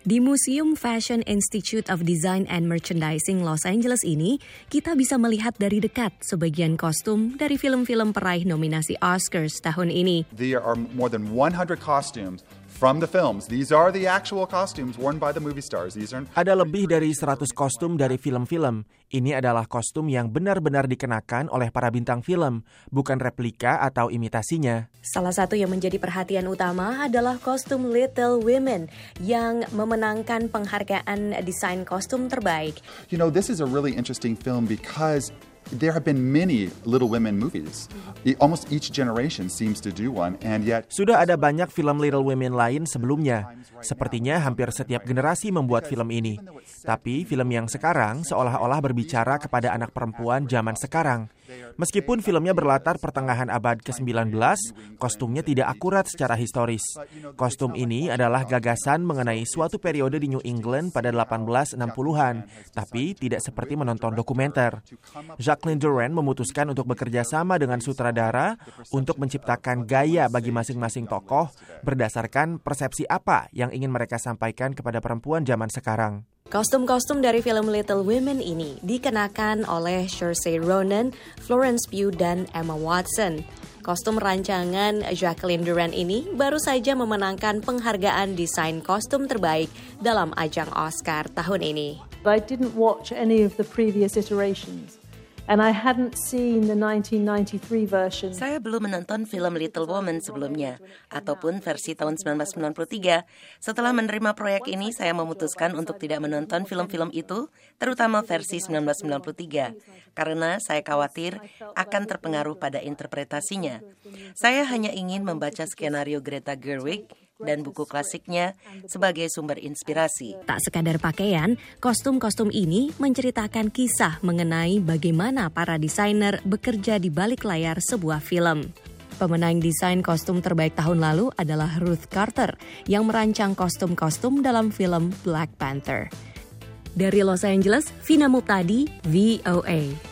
Di Museum Fashion Institute of Design and Merchandising Los Angeles ini, kita bisa melihat dari dekat sebagian kostum dari film-film peraih nominasi Oscars tahun ini. There are more than 100 costumes from the films. These are the actual costumes worn by the movie stars. These are Ada lebih dari 100 kostum dari film-film. Ini adalah kostum yang benar-benar dikenakan oleh para bintang film, bukan replika atau imitasinya. Salah satu yang menjadi perhatian utama adalah kostum Little Women yang memenangkan penghargaan desain kostum terbaik. You know, this is a really interesting film because there have been many Little Women movies. E- Almost each generation seems to do one, and yet Sudah ada banyak film Little Women lain sebelumnya. Sepertinya hampir setiap generasi membuat film ini. Tapi film yang sekarang seolah-olah berbicara kepada anak perempuan zaman sekarang. Meskipun filmnya berlatar pertengahan abad ke-19, kostumnya tidak akurat secara historis. Kostum ini adalah gagasan mengenai suatu periode di New England pada 1860-an, tapi tidak seperti menonton dokumenter. Jacqueline Duran memutuskan untuk bekerja sama dengan sutradara untuk menciptakan gaya bagi masing-masing tokoh berdasarkan persepsi apa yang ingin mereka sampaikan kepada perempuan zaman sekarang. Kostum-kostum dari film Little Women ini dikenakan oleh Saoirse Ronan, Florence Pugh, dan Emma Watson. Kostum rancangan Jacqueline Duran ini baru saja memenangkan penghargaan desain kostum terbaik dalam ajang Oscar tahun ini. I didn't watch any of the previous iterations. And I hadn't seen the 1993 version. Saya belum menonton film Little Woman sebelumnya, ataupun versi tahun 1993. Setelah menerima proyek ini, saya memutuskan untuk tidak menonton film-film itu, terutama versi 1993, karena saya khawatir akan terpengaruh pada interpretasinya. Saya hanya ingin membaca skenario Greta Gerwig dan buku klasiknya sebagai sumber inspirasi. Tak sekadar pakaian, kostum-kostum ini menceritakan kisah mengenai bagaimana para desainer bekerja di balik layar sebuah film. Pemenang desain kostum terbaik tahun lalu adalah Ruth Carter yang merancang kostum-kostum dalam film Black Panther. Dari Los Angeles, Vina Muptadi, VOA.